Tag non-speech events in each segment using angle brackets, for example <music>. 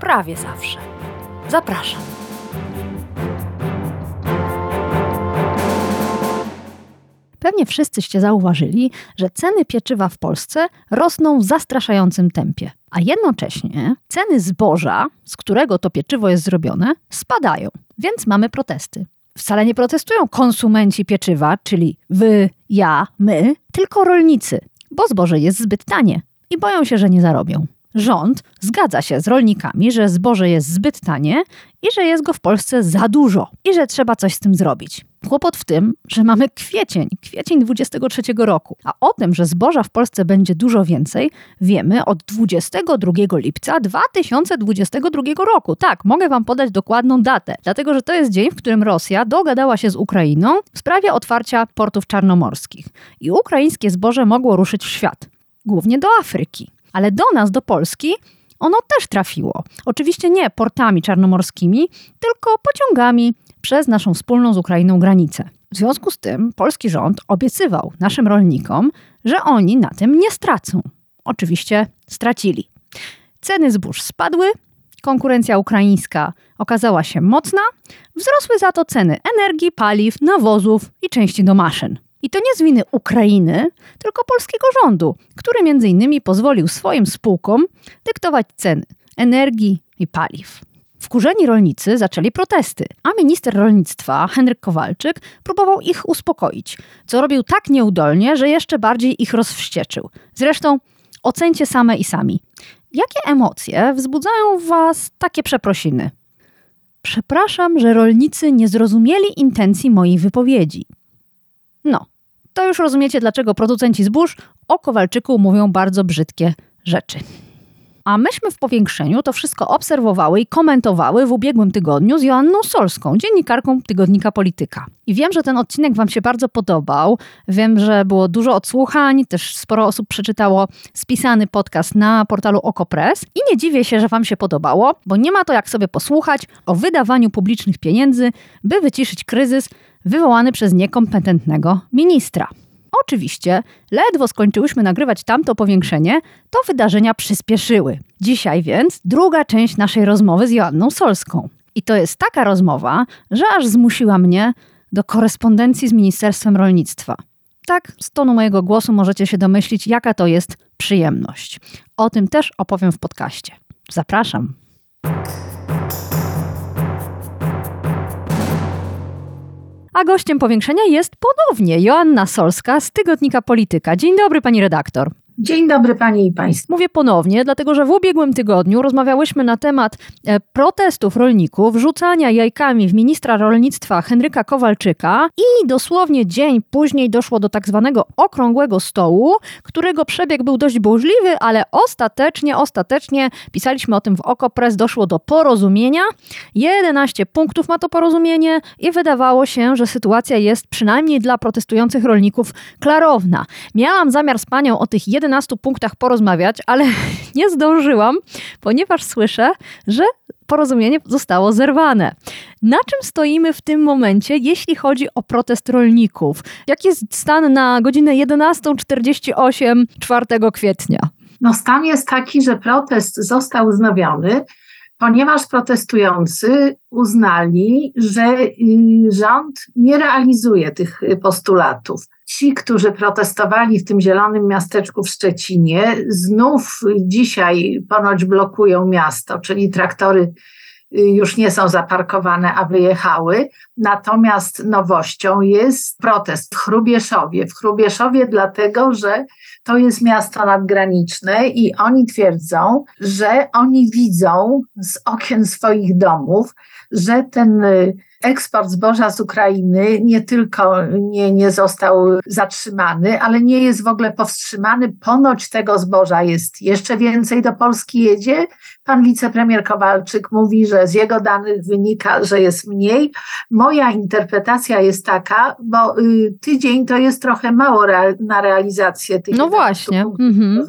prawie zawsze. Zapraszam. Pewnie wszyscyście zauważyli, że ceny pieczywa w Polsce rosną w zastraszającym tempie, a jednocześnie ceny zboża, z którego to pieczywo jest zrobione, spadają, więc mamy protesty. Wcale nie protestują konsumenci pieczywa, czyli wy, ja, my, tylko rolnicy, bo zboże jest zbyt tanie i boją się, że nie zarobią. Rząd zgadza się z rolnikami, że zboże jest zbyt tanie i że jest go w Polsce za dużo i że trzeba coś z tym zrobić. Kłopot w tym, że mamy kwiecień, kwiecień 23 roku, a o tym, że zboża w Polsce będzie dużo więcej, wiemy od 22 lipca 2022 roku. Tak, mogę Wam podać dokładną datę, dlatego że to jest dzień, w którym Rosja dogadała się z Ukrainą w sprawie otwarcia portów czarnomorskich i ukraińskie zboże mogło ruszyć w świat, głównie do Afryki. Ale do nas, do Polski, ono też trafiło. Oczywiście nie portami czarnomorskimi, tylko pociągami przez naszą wspólną z Ukrainą granicę. W związku z tym polski rząd obiecywał naszym rolnikom, że oni na tym nie stracą. Oczywiście stracili. Ceny zbóż spadły, konkurencja ukraińska okazała się mocna, wzrosły za to ceny energii, paliw, nawozów i części do maszyn. I to nie z winy Ukrainy, tylko polskiego rządu, który między innymi pozwolił swoim spółkom dyktować ceny energii i paliw. Wkurzeni rolnicy zaczęli protesty, a minister rolnictwa Henryk Kowalczyk próbował ich uspokoić, co robił tak nieudolnie, że jeszcze bardziej ich rozwścieczył. Zresztą ocencie same i sami. Jakie emocje wzbudzają w Was takie przeprosiny? Przepraszam, że rolnicy nie zrozumieli intencji mojej wypowiedzi. No, to już rozumiecie, dlaczego producenci zbóż o Kowalczyku mówią bardzo brzydkie rzeczy. A myśmy w powiększeniu to wszystko obserwowały i komentowały w ubiegłym tygodniu z Joanną Solską, dziennikarką tygodnika Polityka. I wiem, że ten odcinek Wam się bardzo podobał. Wiem, że było dużo odsłuchań, też sporo osób przeczytało spisany podcast na portalu Okopres. I nie dziwię się, że Wam się podobało, bo nie ma to jak sobie posłuchać o wydawaniu publicznych pieniędzy, by wyciszyć kryzys wywołany przez niekompetentnego ministra. Oczywiście, ledwo skończyłyśmy nagrywać tamto powiększenie, to wydarzenia przyspieszyły. Dzisiaj więc druga część naszej rozmowy z Joanną Solską. I to jest taka rozmowa, że aż zmusiła mnie do korespondencji z Ministerstwem Rolnictwa. Tak, z tonu mojego głosu możecie się domyślić, jaka to jest przyjemność. O tym też opowiem w podcaście. Zapraszam. A gościem powiększenia jest ponownie Joanna Solska z tygodnika Polityka. Dzień dobry, pani redaktor. Dzień dobry Panie i Państwu. Mówię ponownie, dlatego że w ubiegłym tygodniu rozmawiałyśmy na temat e, protestów rolników, rzucania jajkami w ministra rolnictwa Henryka Kowalczyka i dosłownie dzień później doszło do tak zwanego okrągłego stołu, którego przebieg był dość burzliwy, ale ostatecznie, ostatecznie, pisaliśmy o tym w Okopres, doszło do porozumienia. 11 punktów ma to porozumienie i wydawało się, że sytuacja jest przynajmniej dla protestujących rolników klarowna. Miałam zamiar z Panią o tych 11 11 punktach porozmawiać, ale <laughs> nie zdążyłam, ponieważ słyszę, że porozumienie zostało zerwane. Na czym stoimy w tym momencie, jeśli chodzi o protest rolników? Jaki jest stan na godzinę 11.48 4 kwietnia? No stan jest taki, że protest został wznowiony, ponieważ protestujący uznali, że y, rząd nie realizuje tych postulatów. Ci, którzy protestowali w tym zielonym miasteczku w Szczecinie, znów dzisiaj ponoć blokują miasto, czyli traktory y, już nie są zaparkowane, a wyjechały. Natomiast nowością jest protest w Chrubieszowie. W Chrubieszowie dlatego, że to jest miasto nadgraniczne i oni twierdzą, że oni widzą z okien swoich domów, że ten y, eksport zboża z Ukrainy nie tylko nie, nie został zatrzymany, ale nie jest w ogóle powstrzymany. Ponoć tego zboża jest jeszcze więcej do Polski jedzie. Pan wicepremier Kowalczyk mówi, że z jego danych wynika, że jest mniej. Moja interpretacja jest taka, bo y, tydzień to jest trochę mało na realizację tych no właśnie. Mhm.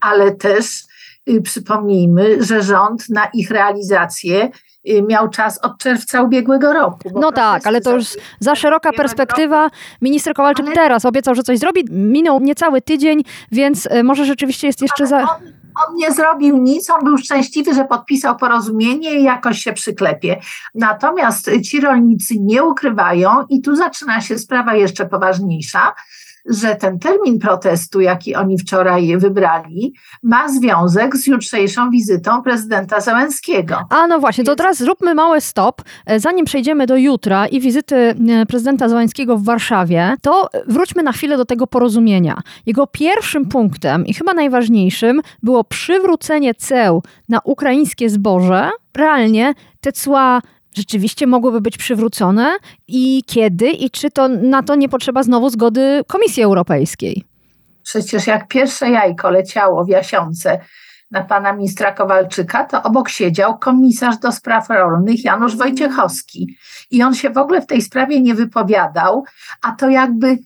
ale też y, przypomnijmy, że rząd na ich realizację miał czas od czerwca ubiegłego roku. No tak, ale to już za szeroka perspektywa. Minister Kowalczyk ale... teraz obiecał, że coś zrobi. Minął niecały tydzień, więc y, może rzeczywiście jest jeszcze za... On, on nie zrobił nic, on był szczęśliwy, że podpisał porozumienie i jakoś się przyklepie. Natomiast ci rolnicy nie ukrywają i tu zaczyna się sprawa jeszcze poważniejsza, że ten termin protestu, jaki oni wczoraj wybrali, ma związek z jutrzejszą wizytą prezydenta Załęskiego. A no właśnie, to teraz zróbmy mały stop. E, zanim przejdziemy do jutra i wizyty e, prezydenta Załęskiego w Warszawie, to wróćmy na chwilę do tego porozumienia. Jego pierwszym punktem i chyba najważniejszym było przywrócenie ceł na ukraińskie zboże. Realnie te cła rzeczywiście mogłyby być przywrócone i kiedy i czy to na to nie potrzeba znowu zgody Komisji Europejskiej? Przecież jak pierwsze jajko leciało w Jasiące na pana ministra Kowalczyka, to obok siedział komisarz do spraw rolnych Janusz Wojciechowski. I on się w ogóle w tej sprawie nie wypowiadał, a to jakby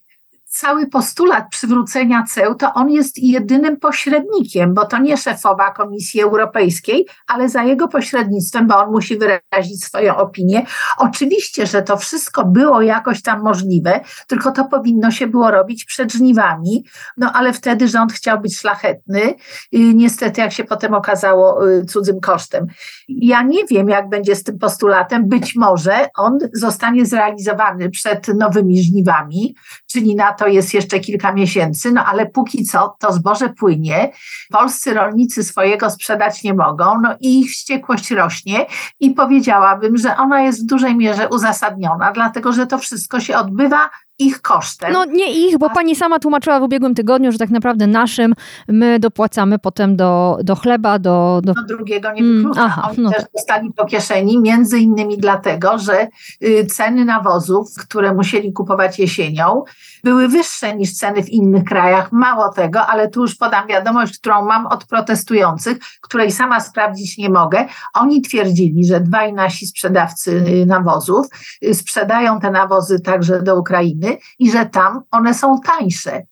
cały postulat przywrócenia ceł, to on jest jedynym pośrednikiem, bo to nie szefowa Komisji Europejskiej, ale za jego pośrednictwem, bo on musi wyrazić swoją opinię. Oczywiście, że to wszystko było jakoś tam możliwe, tylko to powinno się było robić przed żniwami, no ale wtedy rząd chciał być szlachetny, y, niestety jak się potem okazało y, cudzym kosztem. Ja nie wiem, jak będzie z tym postulatem, być może on zostanie zrealizowany przed nowymi żniwami, czyli na to to jest jeszcze kilka miesięcy, no ale póki co to zboże płynie, polscy rolnicy swojego sprzedać nie mogą, no i ich wściekłość rośnie i powiedziałabym, że ona jest w dużej mierze uzasadniona, dlatego że to wszystko się odbywa ich kosztem. No nie ich, bo pani sama tłumaczyła w ubiegłym tygodniu, że tak naprawdę naszym my dopłacamy potem do, do chleba, do... do... No drugiego nie wyklucza. Mm, aha, Oni no. też dostali po kieszeni, między innymi dlatego, że y, ceny nawozów, które musieli kupować jesienią, były wyższe niż ceny w innych krajach. Mało tego, ale tu już podam wiadomość, którą mam od protestujących, której sama sprawdzić nie mogę. Oni twierdzili, że dwaj nasi sprzedawcy y, nawozów y, sprzedają te nawozy także do Ukrainy, i że tam one są tańsze.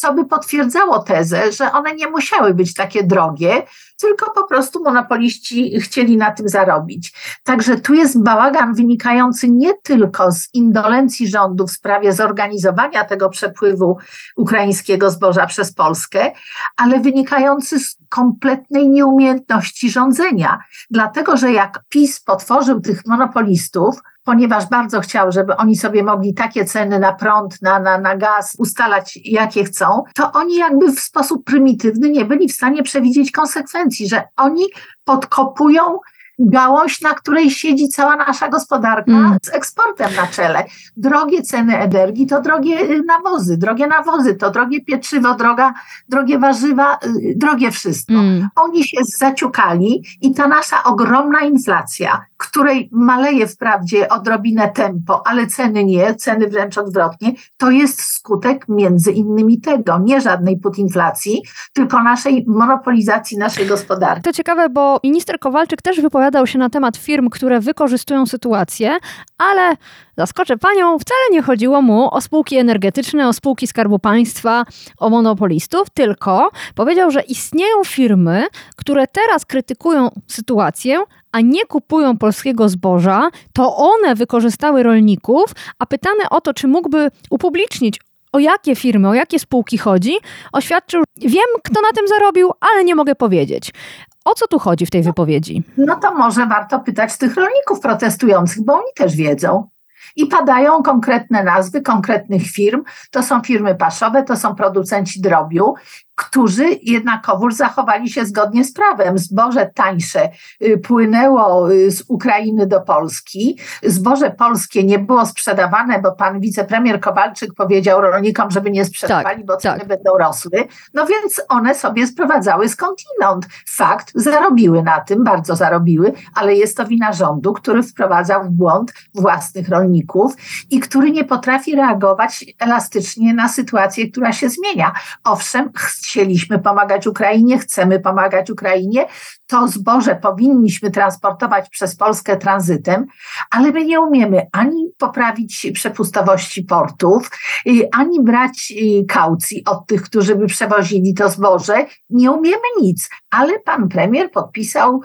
Co by potwierdzało tezę, że one nie musiały być takie drogie, tylko po prostu monopoliści chcieli na tym zarobić. Także tu jest bałagan wynikający nie tylko z indolencji rządu w sprawie zorganizowania tego przepływu ukraińskiego zboża przez Polskę, ale wynikający z kompletnej nieumiejętności rządzenia. Dlatego, że jak PiS potworzył tych monopolistów, ponieważ bardzo chciał, żeby oni sobie mogli takie ceny na prąd, na, na, na gaz ustalać, jakie chcą, to oni jakby w sposób prymitywny nie byli w stanie przewidzieć konsekwencji, że oni podkopują gałąź, na której siedzi cała nasza gospodarka mm. z eksportem na czele. Drogie ceny energii to drogie y, nawozy, drogie nawozy to drogie pieczywo, droga, drogie warzywa, y, drogie wszystko. Mm. Oni się zaciukali i ta nasza ogromna inflacja, której maleje wprawdzie odrobinę tempo, ale ceny nie, ceny wręcz odwrotnie, to jest skutek między innymi tego, nie żadnej podinflacji, tylko naszej monopolizacji naszej gospodarki. To ciekawe, bo minister Kowalczyk też wypowiadał się na temat firm, które wykorzystują sytuację, ale zaskoczę panią, wcale nie chodziło mu o spółki energetyczne, o spółki Skarbu Państwa, o monopolistów, tylko powiedział, że istnieją firmy, które teraz krytykują sytuację, a nie kupują polskiego zboża, to one wykorzystały rolników, a pytane o to, czy mógłby upublicznić, o jakie firmy, o jakie spółki chodzi, oświadczył, wiem, kto na tym zarobił, ale nie mogę powiedzieć. O co tu chodzi w tej wypowiedzi? No to może warto pytać tych rolników protestujących, bo oni też wiedzą. I padają konkretne nazwy konkretnych firm. To są firmy paszowe, to są producenci drobiu, którzy jednakowoż zachowali się zgodnie z prawem. Zboże tańsze y, płynęło y, z Ukrainy do Polski. Zboże polskie nie było sprzedawane, bo pan wicepremier Kowalczyk powiedział rolnikom, żeby nie sprzedawali, Tak, bo ceny tak. będą rosły. No więc one sobie sprowadzały skądinąd. Fakt, zarobiły na tym, bardzo zarobiły, ale jest to wina rządu, który wprowadzał w błąd własnych rolników i który nie potrafi reagować elastycznie na sytuację, która się zmienia. Owszem, chcieliśmy pomagać Ukrainie, chcemy pomagać Ukrainie, to zboże powinniśmy transportować przez Polskę tranzytem, ale my nie umiemy ani poprawić przepustowości portów, y, ani brać y, kaucji od tych, którzy by przewozili to zboże. Nie umiemy nic, ale pan premier podpisał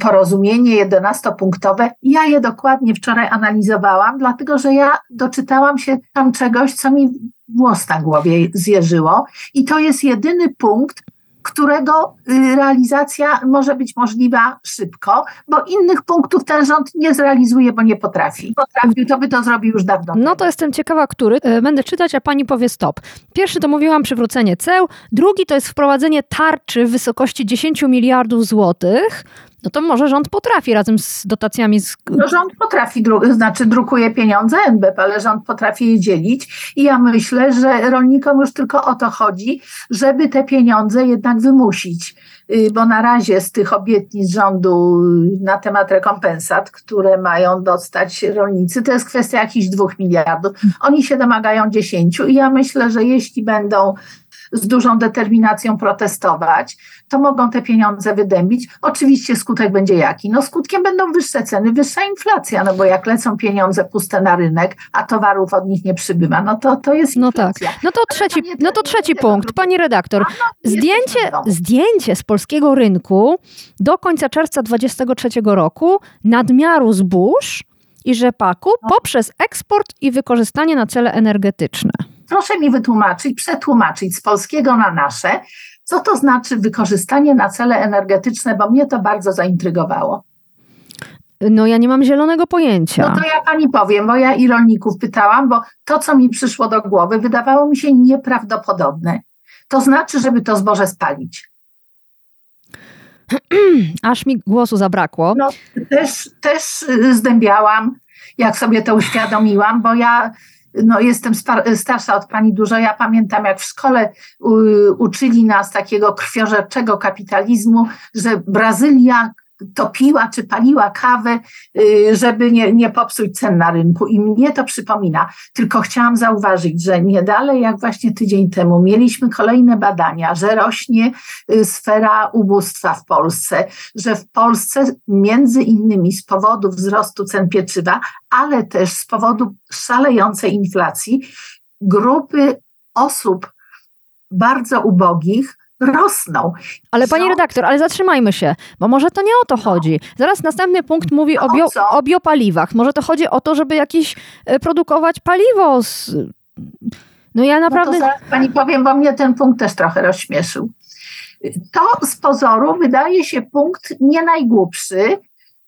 porozumienie 11-punktowe. Ja je dokładnie wczoraj analizowałam, dlatego że ja doczytałam się tam czegoś, co mi włos na głowie zjeżyło. I to jest jedyny punkt, którego y, realizacja może być możliwa szybko, bo innych punktów ten rząd nie zrealizuje, bo nie potrafi. Potrafił, to by to zrobił już dawno. No to jestem ciekawa, który. E, Będę czytać, a pani powie stop. Pierwszy to mówiłam przywrócenie ceł, drugi to jest wprowadzenie tarczy w wysokości 10 miliardów złotych. No to może rząd potrafi razem z dotacjami z No rząd potrafi, dru- znaczy drukuje pieniądze NBP, ale rząd potrafi je dzielić i ja myślę, że rolnikom już tylko o to chodzi, żeby te pieniądze jednak wymusić, Y, bo na razie z tych obietnic rządu na temat rekompensat, które mają dostać rolnicy, to jest kwestia jakichś dwóch miliardów. Oni się domagają dziesięciu i ja myślę, że jeśli będą z dużą determinacją protestować, to mogą te pieniądze wydębić. Oczywiście skutek będzie jaki? No skutkiem będą wyższe ceny, wyższa inflacja, no bo jak lecą pieniądze puste na rynek, a towarów od nich nie przybywa, no to, to jest No tak. inflacja. No to trzeci, no to trzeci punkt. Pani redaktor, no, zdjęcie, zdjęcie z polskiego rynku do końca czerwca 2023 roku nadmiaru zbóż i rzepaku No. poprzez eksport i wykorzystanie na cele energetyczne. Proszę mi wytłumaczyć, przetłumaczyć z polskiego na nasze, co to znaczy wykorzystanie na cele energetyczne, bo mnie to bardzo zaintrygowało. No ja nie mam zielonego pojęcia. No to ja pani powiem, bo ja i rolników pytałam, bo to, co mi przyszło do głowy, wydawało mi się nieprawdopodobne. To znaczy, żeby to zboże spalić. <clears throat> Aż mi głosu zabrakło. No, też, też y, zdębiałam, jak sobie to uświadomiłam, bo ja no, jestem starsza od pani dużo. Ja pamiętam, jak w szkole u, uczyli nas takiego krwiożerczego kapitalizmu, że Brazylia topiła czy paliła kawę, y, żeby nie, nie popsuć cen na rynku. I mnie to przypomina. Tylko chciałam zauważyć, że nie dalej jak właśnie tydzień temu mieliśmy kolejne badania, że rośnie y, sfera ubóstwa w Polsce, że w Polsce między innymi z powodu wzrostu cen pieczywa, ale też z powodu szalejącej inflacji, grupy osób bardzo ubogich rosną. Ale pani redaktor, ale zatrzymajmy się, bo może to nie o to chodzi. Zaraz następny punkt mówi A o, bio, o biopaliwach. Może to chodzi o to, żeby jakieś e, produkować paliwo z... No ja No naprawdę... to zaraz pani powiem, bo mnie ten punkt też trochę rozśmieszył. To z pozoru wydaje się punkt nie najgłupszy,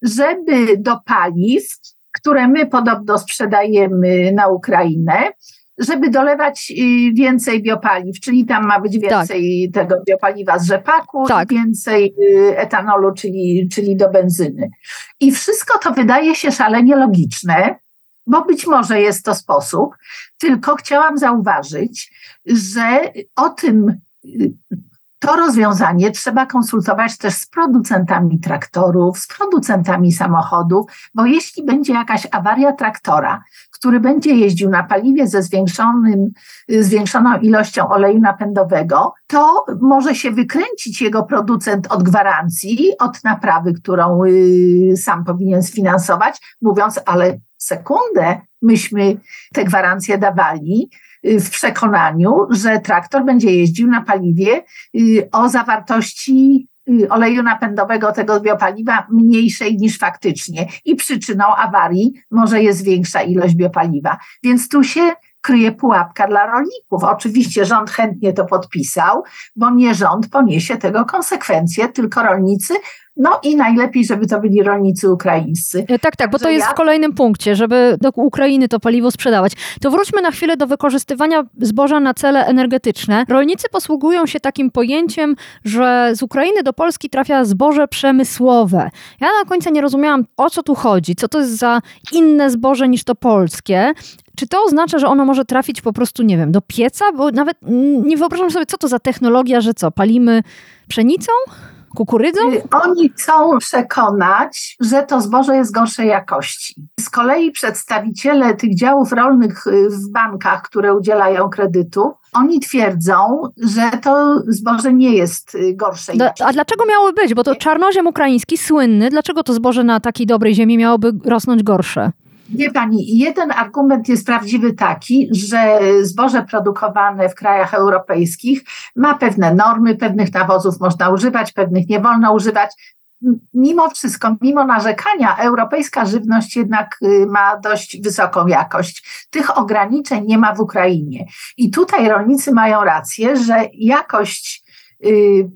żeby do paliw, które my podobno sprzedajemy na Ukrainę, żeby dolewać y, więcej biopaliw, czyli tam ma być więcej tego biopaliwa z rzepaku, Tak. i więcej y, etanolu, czyli, czyli do benzyny. I wszystko to wydaje się szalenie logiczne, bo być może jest to sposób, tylko chciałam zauważyć, że o tym y, to rozwiązanie trzeba konsultować też z producentami traktorów, z producentami samochodów, bo jeśli będzie jakaś awaria traktora, który będzie jeździł na paliwie ze zwiększonym, y, zwiększoną ilością oleju napędowego, to może się wykręcić jego producent od gwarancji, od naprawy, którą y, sam powinien sfinansować, mówiąc, ale sekundę, myśmy te gwarancje dawali y, w przekonaniu, że traktor będzie jeździł na paliwie o zawartości oleju napędowego tego biopaliwa mniejszej niż faktycznie i przyczyną awarii może jest większa ilość biopaliwa. Więc tu się kryje pułapka dla rolników. Oczywiście rząd chętnie to podpisał, bo nie rząd poniesie tego konsekwencje, tylko rolnicy, no i najlepiej, żeby to byli rolnicy ukraińscy. E, Tak, tak, bo to jest w kolejnym punkcie, żeby do Ukrainy to paliwo sprzedawać. To wróćmy na chwilę do wykorzystywania zboża na cele energetyczne. Rolnicy posługują się takim pojęciem, że z Ukrainy do Polski trafia zboże przemysłowe. Ja na końca nie rozumiałam, o co tu chodzi, co to jest za inne zboże niż to polskie. Czy to oznacza, że ono może trafić po prostu, nie wiem, do pieca? Bo nawet nie wyobrażam sobie, co to za technologia, że co, palimy pszenicą? Kukurydzą? Y, Oni chcą przekonać, że to zboże jest gorszej jakości. Z kolei przedstawiciele tych działów rolnych y, w bankach, które udzielają kredytu, oni twierdzą, że to zboże nie jest y, jakości. a dlaczego miały być? Bo to czarnoziem ukraiński, słynny, dlaczego to zboże na takiej dobrej ziemi miałoby rosnąć gorsze? Wie pani, jeden argument jest prawdziwy taki, że zboże produkowane w krajach europejskich ma pewne normy, pewnych nawozów można używać, pewnych nie wolno używać. Mimo wszystko, mimo narzekania, europejska żywność jednak y, ma dość wysoką jakość. Tych ograniczeń nie ma w Ukrainie. I tutaj rolnicy mają rację, że jakość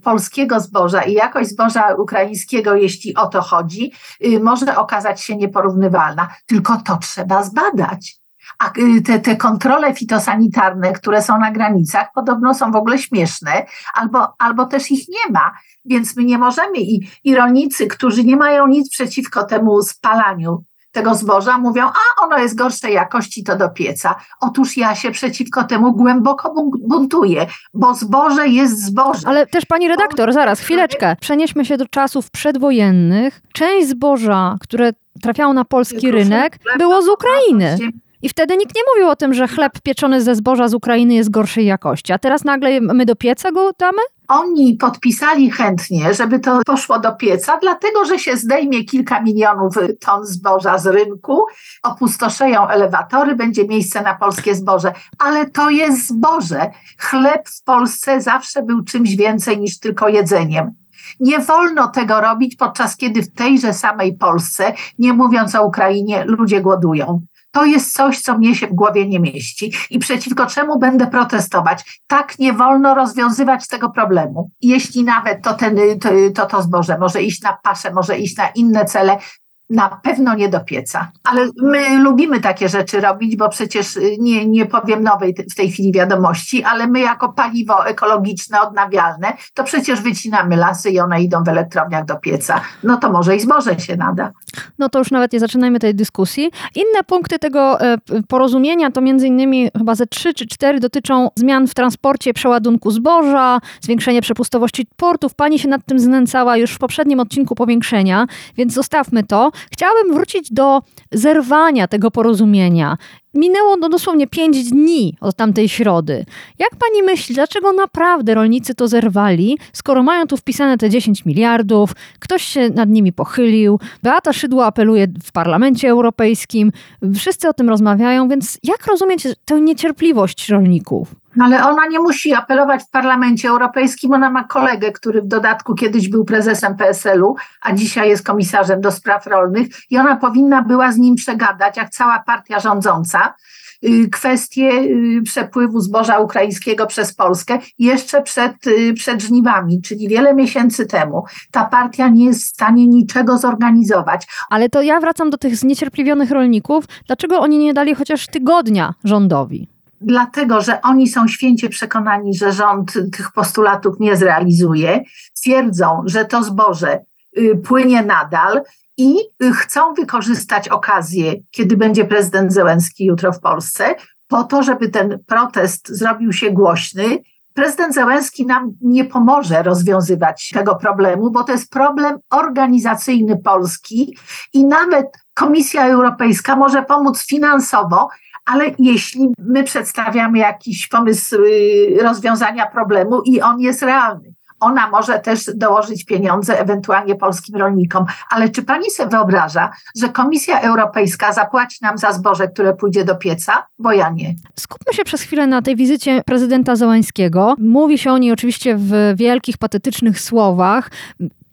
polskiego zboża i jakość zboża ukraińskiego, jeśli o to chodzi, y, może okazać się nieporównywalna. Tylko to trzeba zbadać. A y, te, te kontrole fitosanitarne, które są na granicach, podobno są w ogóle śmieszne, albo, albo też ich nie ma. Więc my nie możemy i, i rolnicy, którzy nie mają nic przeciwko temu spalaniu tego zboża, mówią, a ono jest gorszej jakości, to do pieca. Otóż ja się przeciwko temu głęboko bun- buntuję, bo zboże jest zboże. Ale też pani redaktor, zaraz, chwileczkę. Przenieśmy się do czasów przedwojennych. Część zboża, które trafiało na polski rynek, było z Ukrainy. I wtedy nikt nie mówił o tym, że chleb pieczony ze zboża z Ukrainy jest gorszej jakości. A teraz nagle my do pieca go damy? Oni podpisali chętnie, żeby to poszło do pieca, dlatego że się zdejmie kilka milionów ton zboża z rynku, opustoszeją elewatory, będzie miejsce na polskie zboże. Ale to jest zboże. Chleb w Polsce zawsze był czymś więcej niż tylko jedzeniem. Nie wolno tego robić, podczas kiedy w tejże samej Polsce, nie mówiąc o Ukrainie, ludzie głodują. To jest coś, co mnie się w głowie nie mieści i przeciwko czemu będę protestować. Tak nie wolno rozwiązywać tego problemu. Jeśli nawet to, ten, to, to, to zboże może iść na paszę, może iść na inne cele, na pewno nie do pieca. Ale my lubimy takie rzeczy robić, bo przecież y, nie, nie powiem nowej w tej chwili wiadomości, ale my jako paliwo ekologiczne, odnawialne, to przecież wycinamy lasy i one idą w elektrowniach do pieca. No to może i zboże się nada. No to już nawet nie zaczynajmy tej dyskusji. Inne punkty tego e, porozumienia to między innymi chyba ze trzy czy cztery dotyczą zmian w transporcie przeładunku zboża, zwiększenie przepustowości portów. Pani się nad tym znęcała już w poprzednim odcinku powiększenia, więc zostawmy to. Chciałabym wrócić do zerwania tego porozumienia. Minęło no dosłownie pięć dni od tamtej środy. Jak pani myśli, dlaczego naprawdę rolnicy to zerwali, skoro mają tu wpisane te 10 miliardów, ktoś się nad nimi pochylił, Beata Szydło apeluje w Parlamencie Europejskim, wszyscy o tym rozmawiają, więc jak rozumieć tę niecierpliwość rolników? No ale ona nie musi apelować w Parlamencie Europejskim. Ona ma kolegę, który w dodatku kiedyś był prezesem PSL-u, a dzisiaj jest komisarzem do spraw rolnych i ona powinna była z nim przegadać, jak cała partia rządząca, y, kwestię y, przepływu zboża ukraińskiego przez Polskę jeszcze przed, y, przed żniwami, czyli wiele miesięcy temu. Ta partia nie jest w stanie niczego zorganizować. Ale to ja wracam do tych zniecierpliwionych rolników. Dlaczego oni nie dali chociaż tygodnia rządowi? dlatego że oni są święcie przekonani, że rząd tych postulatów nie zrealizuje, twierdzą, że to zboże płynie nadal i chcą wykorzystać okazję, kiedy będzie prezydent Zełenski jutro w Polsce, po to, żeby ten protest zrobił się głośny. Prezydent Zełenski nam nie pomoże rozwiązywać tego problemu, bo to jest problem organizacyjny Polski i nawet Komisja Europejska może pomóc finansowo, ale jeśli my przedstawiamy jakiś pomysł y, rozwiązania problemu i on jest realny, ona może też dołożyć pieniądze ewentualnie polskim rolnikom. Ale czy pani sobie wyobraża, że Komisja Europejska zapłaci nam za zboże, które pójdzie do pieca? Bo ja nie. Skupmy się przez chwilę na tej wizycie prezydenta Załańskiego. Mówi się o niej oczywiście w wielkich, patetycznych słowach.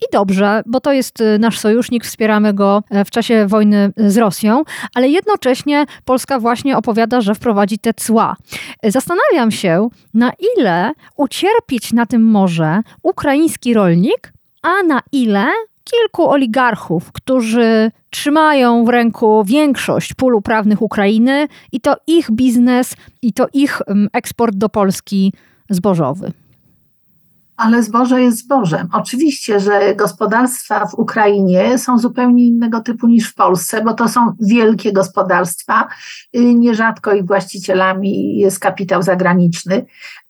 I dobrze, bo to jest y, nasz sojusznik, wspieramy go e, w czasie wojny z Rosją, ale jednocześnie Polska właśnie opowiada, że wprowadzi te cła. E, zastanawiam się, na ile ucierpieć na tym może ukraiński rolnik, a na ile kilku oligarchów, którzy trzymają w ręku większość pól uprawnych Ukrainy i to ich biznes, i to ich mm, eksport do Polski zbożowy. Ale zboże jest zbożem. Oczywiście, że gospodarstwa w Ukrainie są zupełnie innego typu niż w Polsce, bo to są wielkie gospodarstwa. Y, nierzadko ich właścicielami jest kapitał zagraniczny.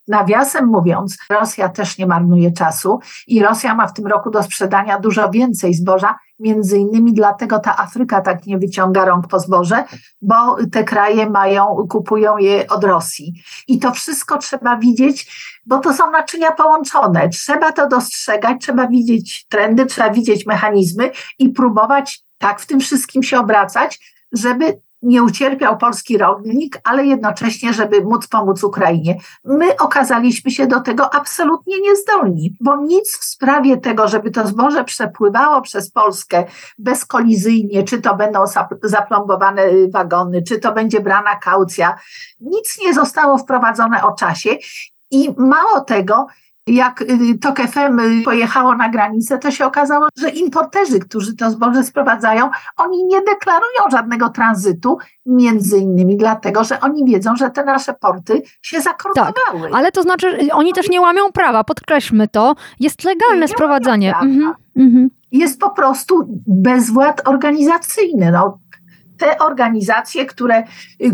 Nawiasem mówiąc, Rosja też nie marnuje czasu i Rosja ma w tym roku do sprzedania dużo więcej zboża, między innymi dlatego ta Afryka tak nie wyciąga rąk po zboże, bo te kraje mają, kupują je od Rosji. I to wszystko trzeba widzieć, bo to są naczynia połączone. Trzeba to dostrzegać, trzeba widzieć trendy, trzeba widzieć mechanizmy i próbować tak w tym wszystkim się obracać, żeby nie ucierpiał polski rolnik, ale jednocześnie, żeby móc pomóc Ukrainie. My okazaliśmy się do tego absolutnie niezdolni, bo nic w sprawie tego, żeby to zboże przepływało przez Polskę bezkolizyjnie, czy to będą zaplombowane wagony, czy to będzie brana kaucja, nic nie zostało wprowadzone o czasie. I mało tego, jak y, TOK FM y, pojechało na granicę, to się okazało, że importerzy, którzy to zboże sprowadzają, oni nie deklarują żadnego tranzytu, między innymi dlatego, że oni wiedzą, że te nasze porty się zakrutowały. Tak, ale to znaczy, oni też nie łamią prawa, podkreślmy to. Jest legalne nie sprowadzanie. Mhm, mhm. Jest po prostu bezwład organizacyjny. No, te organizacje, które,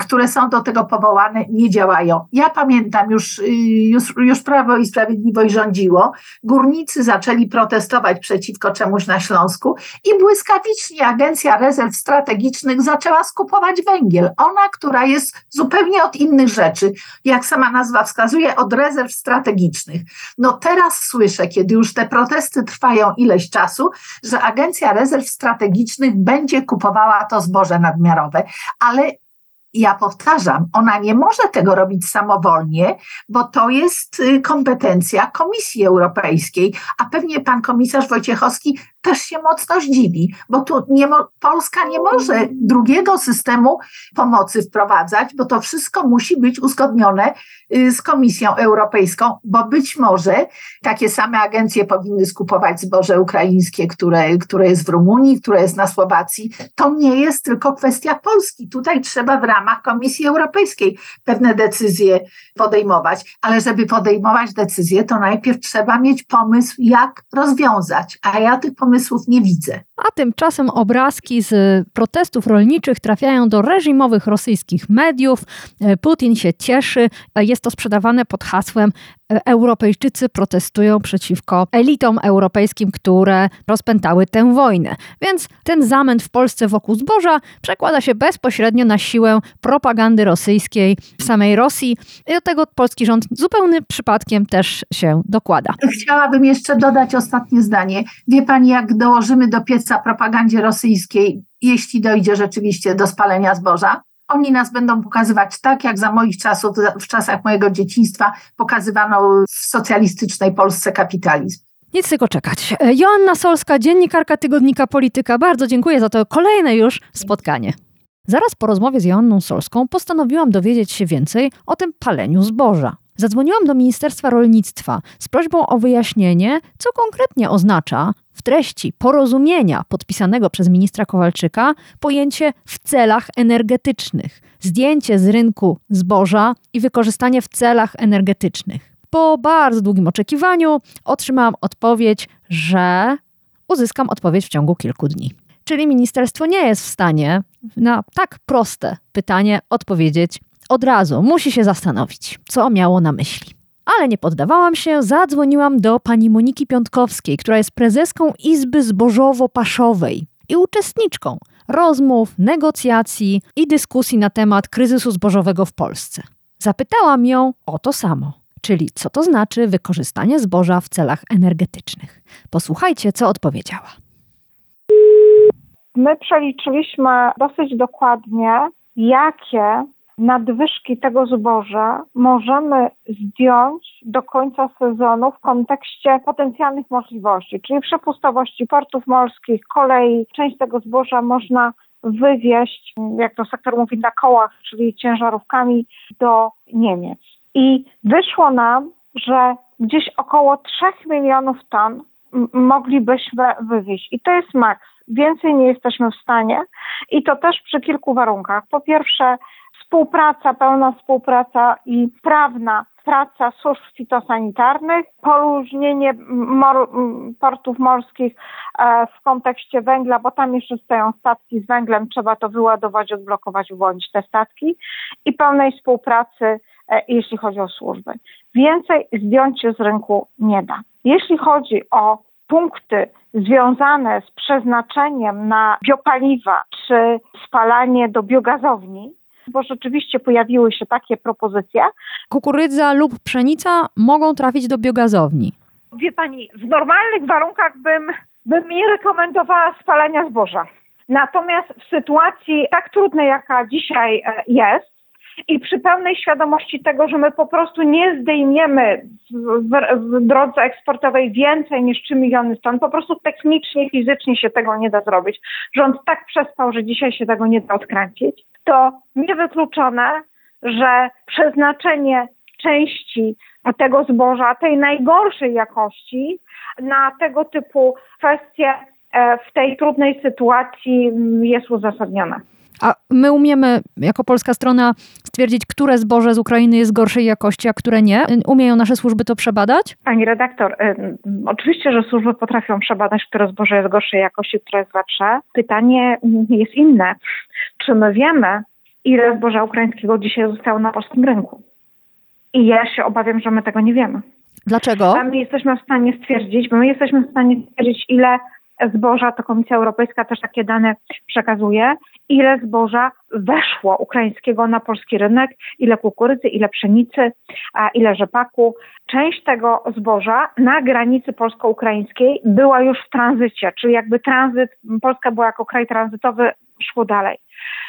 które są do tego powołane, nie działają. Ja pamiętam, już, już, już Prawo i Sprawiedliwość rządziło, górnicy zaczęli protestować przeciwko czemuś na Śląsku i błyskawicznie Agencja Rezerw Strategicznych zaczęła skupować węgiel. Ona, która jest zupełnie od innych rzeczy, jak sama nazwa wskazuje, od rezerw strategicznych. No teraz słyszę, kiedy już te protesty trwają ileś czasu, że Agencja Rezerw Strategicznych będzie kupowała to zboże na nadmiarowe, ale ja powtarzam, ona nie może tego robić samowolnie, bo to jest y, kompetencja Komisji Europejskiej, a pewnie pan komisarz Wojciechowski też się mocno zdziwi, bo tu nie Polska nie może drugiego systemu pomocy wprowadzać, bo to wszystko musi być uzgodnione y, z Komisją Europejską, bo być może takie same agencje powinny skupować zboże ukraińskie, które, które jest w Rumunii, które jest na Słowacji. To nie jest tylko kwestia Polski. Tutaj trzeba w ramach Komisji Europejskiej pewne decyzje podejmować, ale żeby podejmować decyzje, to najpierw trzeba mieć pomysł, jak rozwiązać, a ja tych pomysłów pomysłów nie widzę. A tymczasem obrazki z protestów rolniczych trafiają do reżimowych rosyjskich mediów. Putin się cieszy. Jest to sprzedawane pod hasłem Europejczycy protestują przeciwko elitom europejskim, które rozpętały tę wojnę. Więc ten zamęt w Polsce wokół zboża przekłada się bezpośrednio na siłę propagandy rosyjskiej w samej Rosji. I do tego polski rząd zupełnym przypadkiem też się dokłada. Chciałabym jeszcze dodać ostatnie zdanie. Wie pani, jak dołożymy do pieca propagandzie rosyjskiej, jeśli dojdzie rzeczywiście do spalenia zboża? Oni nas będą pokazywać tak, jak za moich czasów, w czasach mojego dzieciństwa, pokazywano w socjalistycznej Polsce kapitalizm. Nic tylko czekać. Joanna Solska, dziennikarka tygodnika Polityka. Bardzo dziękuję za to kolejne już spotkanie. Zaraz po rozmowie z Joanną Solską postanowiłam dowiedzieć się więcej o tym paleniu zboża. Zadzwoniłam do Ministerstwa Rolnictwa z prośbą o wyjaśnienie, co konkretnie oznacza treści porozumienia podpisanego przez ministra Kowalczyka pojęcie w celach energetycznych, zdjęcie z rynku zboża i wykorzystanie w celach energetycznych. Po bardzo długim oczekiwaniu otrzymałam odpowiedź, że uzyskam odpowiedź w ciągu kilku dni. Czyli ministerstwo nie jest w stanie na tak proste pytanie odpowiedzieć od razu. Musi się zastanowić, co miało na myśli. Ale nie poddawałam się, zadzwoniłam do pani Moniki Piątkowskiej, która jest prezeską Izby Zbożowo-Paszowej i uczestniczką rozmów, negocjacji i dyskusji na temat kryzysu zbożowego w Polsce. Zapytałam ją o to samo, czyli co to znaczy wykorzystanie zboża w celach energetycznych. Posłuchajcie, co odpowiedziała. My przeliczyliśmy dosyć dokładnie, jakie nadwyżki tego zboża możemy zdjąć do końca sezonu w kontekście potencjalnych możliwości, czyli przepustowości portów morskich, kolei. Część tego zboża można wywieźć, jak to sektor mówi, na kołach, czyli ciężarówkami do Niemiec. I wyszło nam, że gdzieś około 3 milionów ton moglibyśmy wywieźć. I to jest maks. Więcej nie jesteśmy w stanie i to też przy kilku warunkach. Po pierwsze, współpraca, pełna współpraca i prawna praca służb fitosanitarnych, poróżnienie mor portów morskich e, w kontekście węgla, bo tam jeszcze stoją statki z węglem, trzeba to wyładować, odblokować, uwolnić te statki i pełnej współpracy, e, jeśli chodzi o służby. Więcej zdjąć się z rynku nie da. Jeśli chodzi o punkty związane z przeznaczeniem na biopaliwa czy spalanie do biogazowni, bo rzeczywiście pojawiły się takie propozycje. Kukurydza lub pszenica mogą trafić do biogazowni. Wie pani, w normalnych warunkach bym, bym nie rekomendowała spalania zboża. Natomiast w sytuacji tak trudnej, jaka dzisiaj e, jest, i przy pełnej świadomości tego, że my po prostu nie zdejmiemy w, w, w, drodze eksportowej więcej niż 3 miliony ton, po prostu technicznie, fizycznie się tego nie da zrobić. Rząd tak przespał, że dzisiaj się tego nie da odkręcić. To niewykluczone, że przeznaczenie części tego zboża, tej najgorszej jakości, na tego typu kwestie e, w tej trudnej sytuacji jest uzasadnione. A my umiemy jako polska strona stwierdzić, które zboże z Ukrainy jest gorszej jakości, a które nie? Umieją nasze służby to przebadać? Pani redaktor, y, oczywiście, że służby potrafią przebadać, które zboże jest gorszej jakości, które jest lepsze. Pytanie jest inne. Czy my wiemy, ile zboża ukraińskiego dzisiaj zostało na polskim rynku? I ja się obawiam, że my tego nie wiemy. Dlaczego? A my jesteśmy w stanie stwierdzić, bo my jesteśmy w stanie stwierdzić, ile zboża, to Komisja Europejska też takie dane przekazuje, ile zboża weszło ukraińskiego na polski rynek, ile kukurydzy, ile pszenicy, ile rzepaku. Część tego zboża na granicy polsko-ukraińskiej była już w tranzycie, czyli jakby tranzyt, Polska była jako kraj tranzytowy, szło dalej.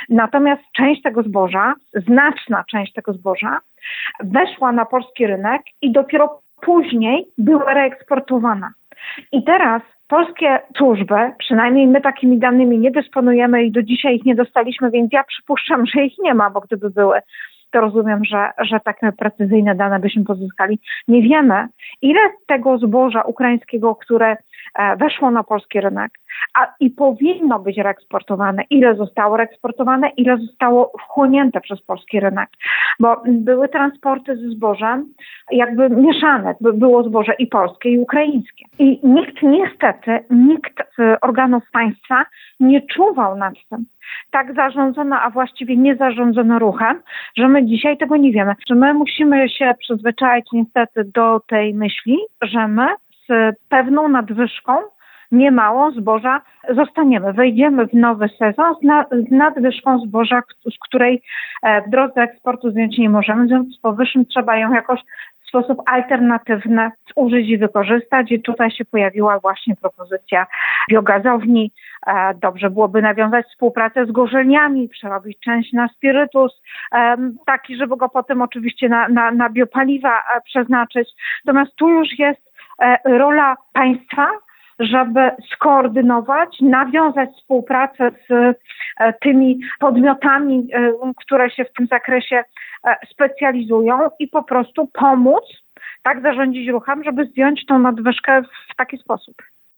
Natomiast część tego zboża, znaczna część tego zboża, weszła na polski rynek i dopiero później była reeksportowana. I teraz polskie służby, przynajmniej my takimi danymi nie dysponujemy i do dzisiaj ich nie dostaliśmy, więc ja przypuszczam, że ich nie ma, bo gdyby były, to rozumiem, że, że takie precyzyjne dane byśmy pozyskali. Nie wiemy, ile tego zboża ukraińskiego, które e, weszło na polski rynek, a i powinno być reeksportowane, ile zostało reeksportowane, ile zostało wchłonięte przez polski rynek, bo były transporty ze zbożem jakby mieszane, było zboże i polskie i ukraińskie. I nikt niestety, nikt z organów państwa nie czuwał nad tym. Tak zarządzono, a właściwie nie zarządzono ruchem, że my dzisiaj tego nie wiemy. Że my musimy się przyzwyczaić niestety do tej myśli, że my z pewną nadwyżką niemałą zboża zostaniemy. Wejdziemy w nowy sezon z, na, z nadwyżką zboża, z której e, w drodze eksportu zdjąć nie możemy. W związku z powyższym trzeba ją jakoś w sposób alternatywny zużyć i wykorzystać. I tutaj się pojawiła właśnie propozycja biogazowni. E, dobrze byłoby nawiązać współpracę z gorzelniami, przerobić część na spirytus, taki, żeby go potem oczywiście na, na, na biopaliwa e, przeznaczyć. Natomiast tu już jest rola państwa, żeby skoordynować, nawiązać współpracę z e, tymi podmiotami, e, które się w tym zakresie e, specjalizują i po prostu pomóc, tak zarządzić ruchem, żeby zdjąć tą nadwyżkę w taki sposób.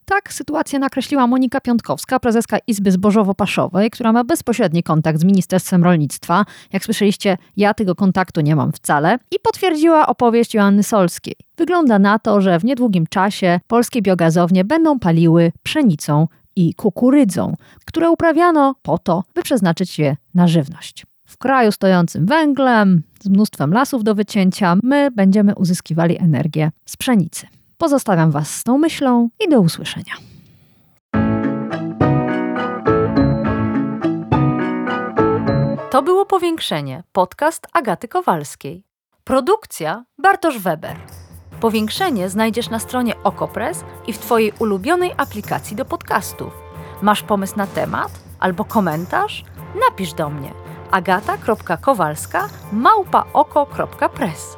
Tak sytuację nakreśliła Monika Piątkowska, prezeska Izby Zbożowo-Paszowej, która ma bezpośredni kontakt z Ministerstwem Rolnictwa. Jak słyszeliście, ja tego kontaktu nie mam wcale. I potwierdziła opowieść Joanny Solskiej. Wygląda na to, że w niedługim czasie polskie biogazownie będą paliły pszenicą i kukurydzą, które uprawiano po to, by przeznaczyć je na żywność. W kraju stojącym węglem, z mnóstwem lasów do wycięcia, my będziemy uzyskiwali energię z pszenicy. Pozostawiam Was z tą myślą i do usłyszenia. To było Powiększenie, podcast Agaty Kowalskiej. Produkcja Bartosz Weber. Powiększenie znajdziesz na stronie Okopres i w Twojej ulubionej aplikacji do podcastów. Masz pomysł na temat albo komentarz? Napisz do mnie – agata.kowalska małpaoko.press.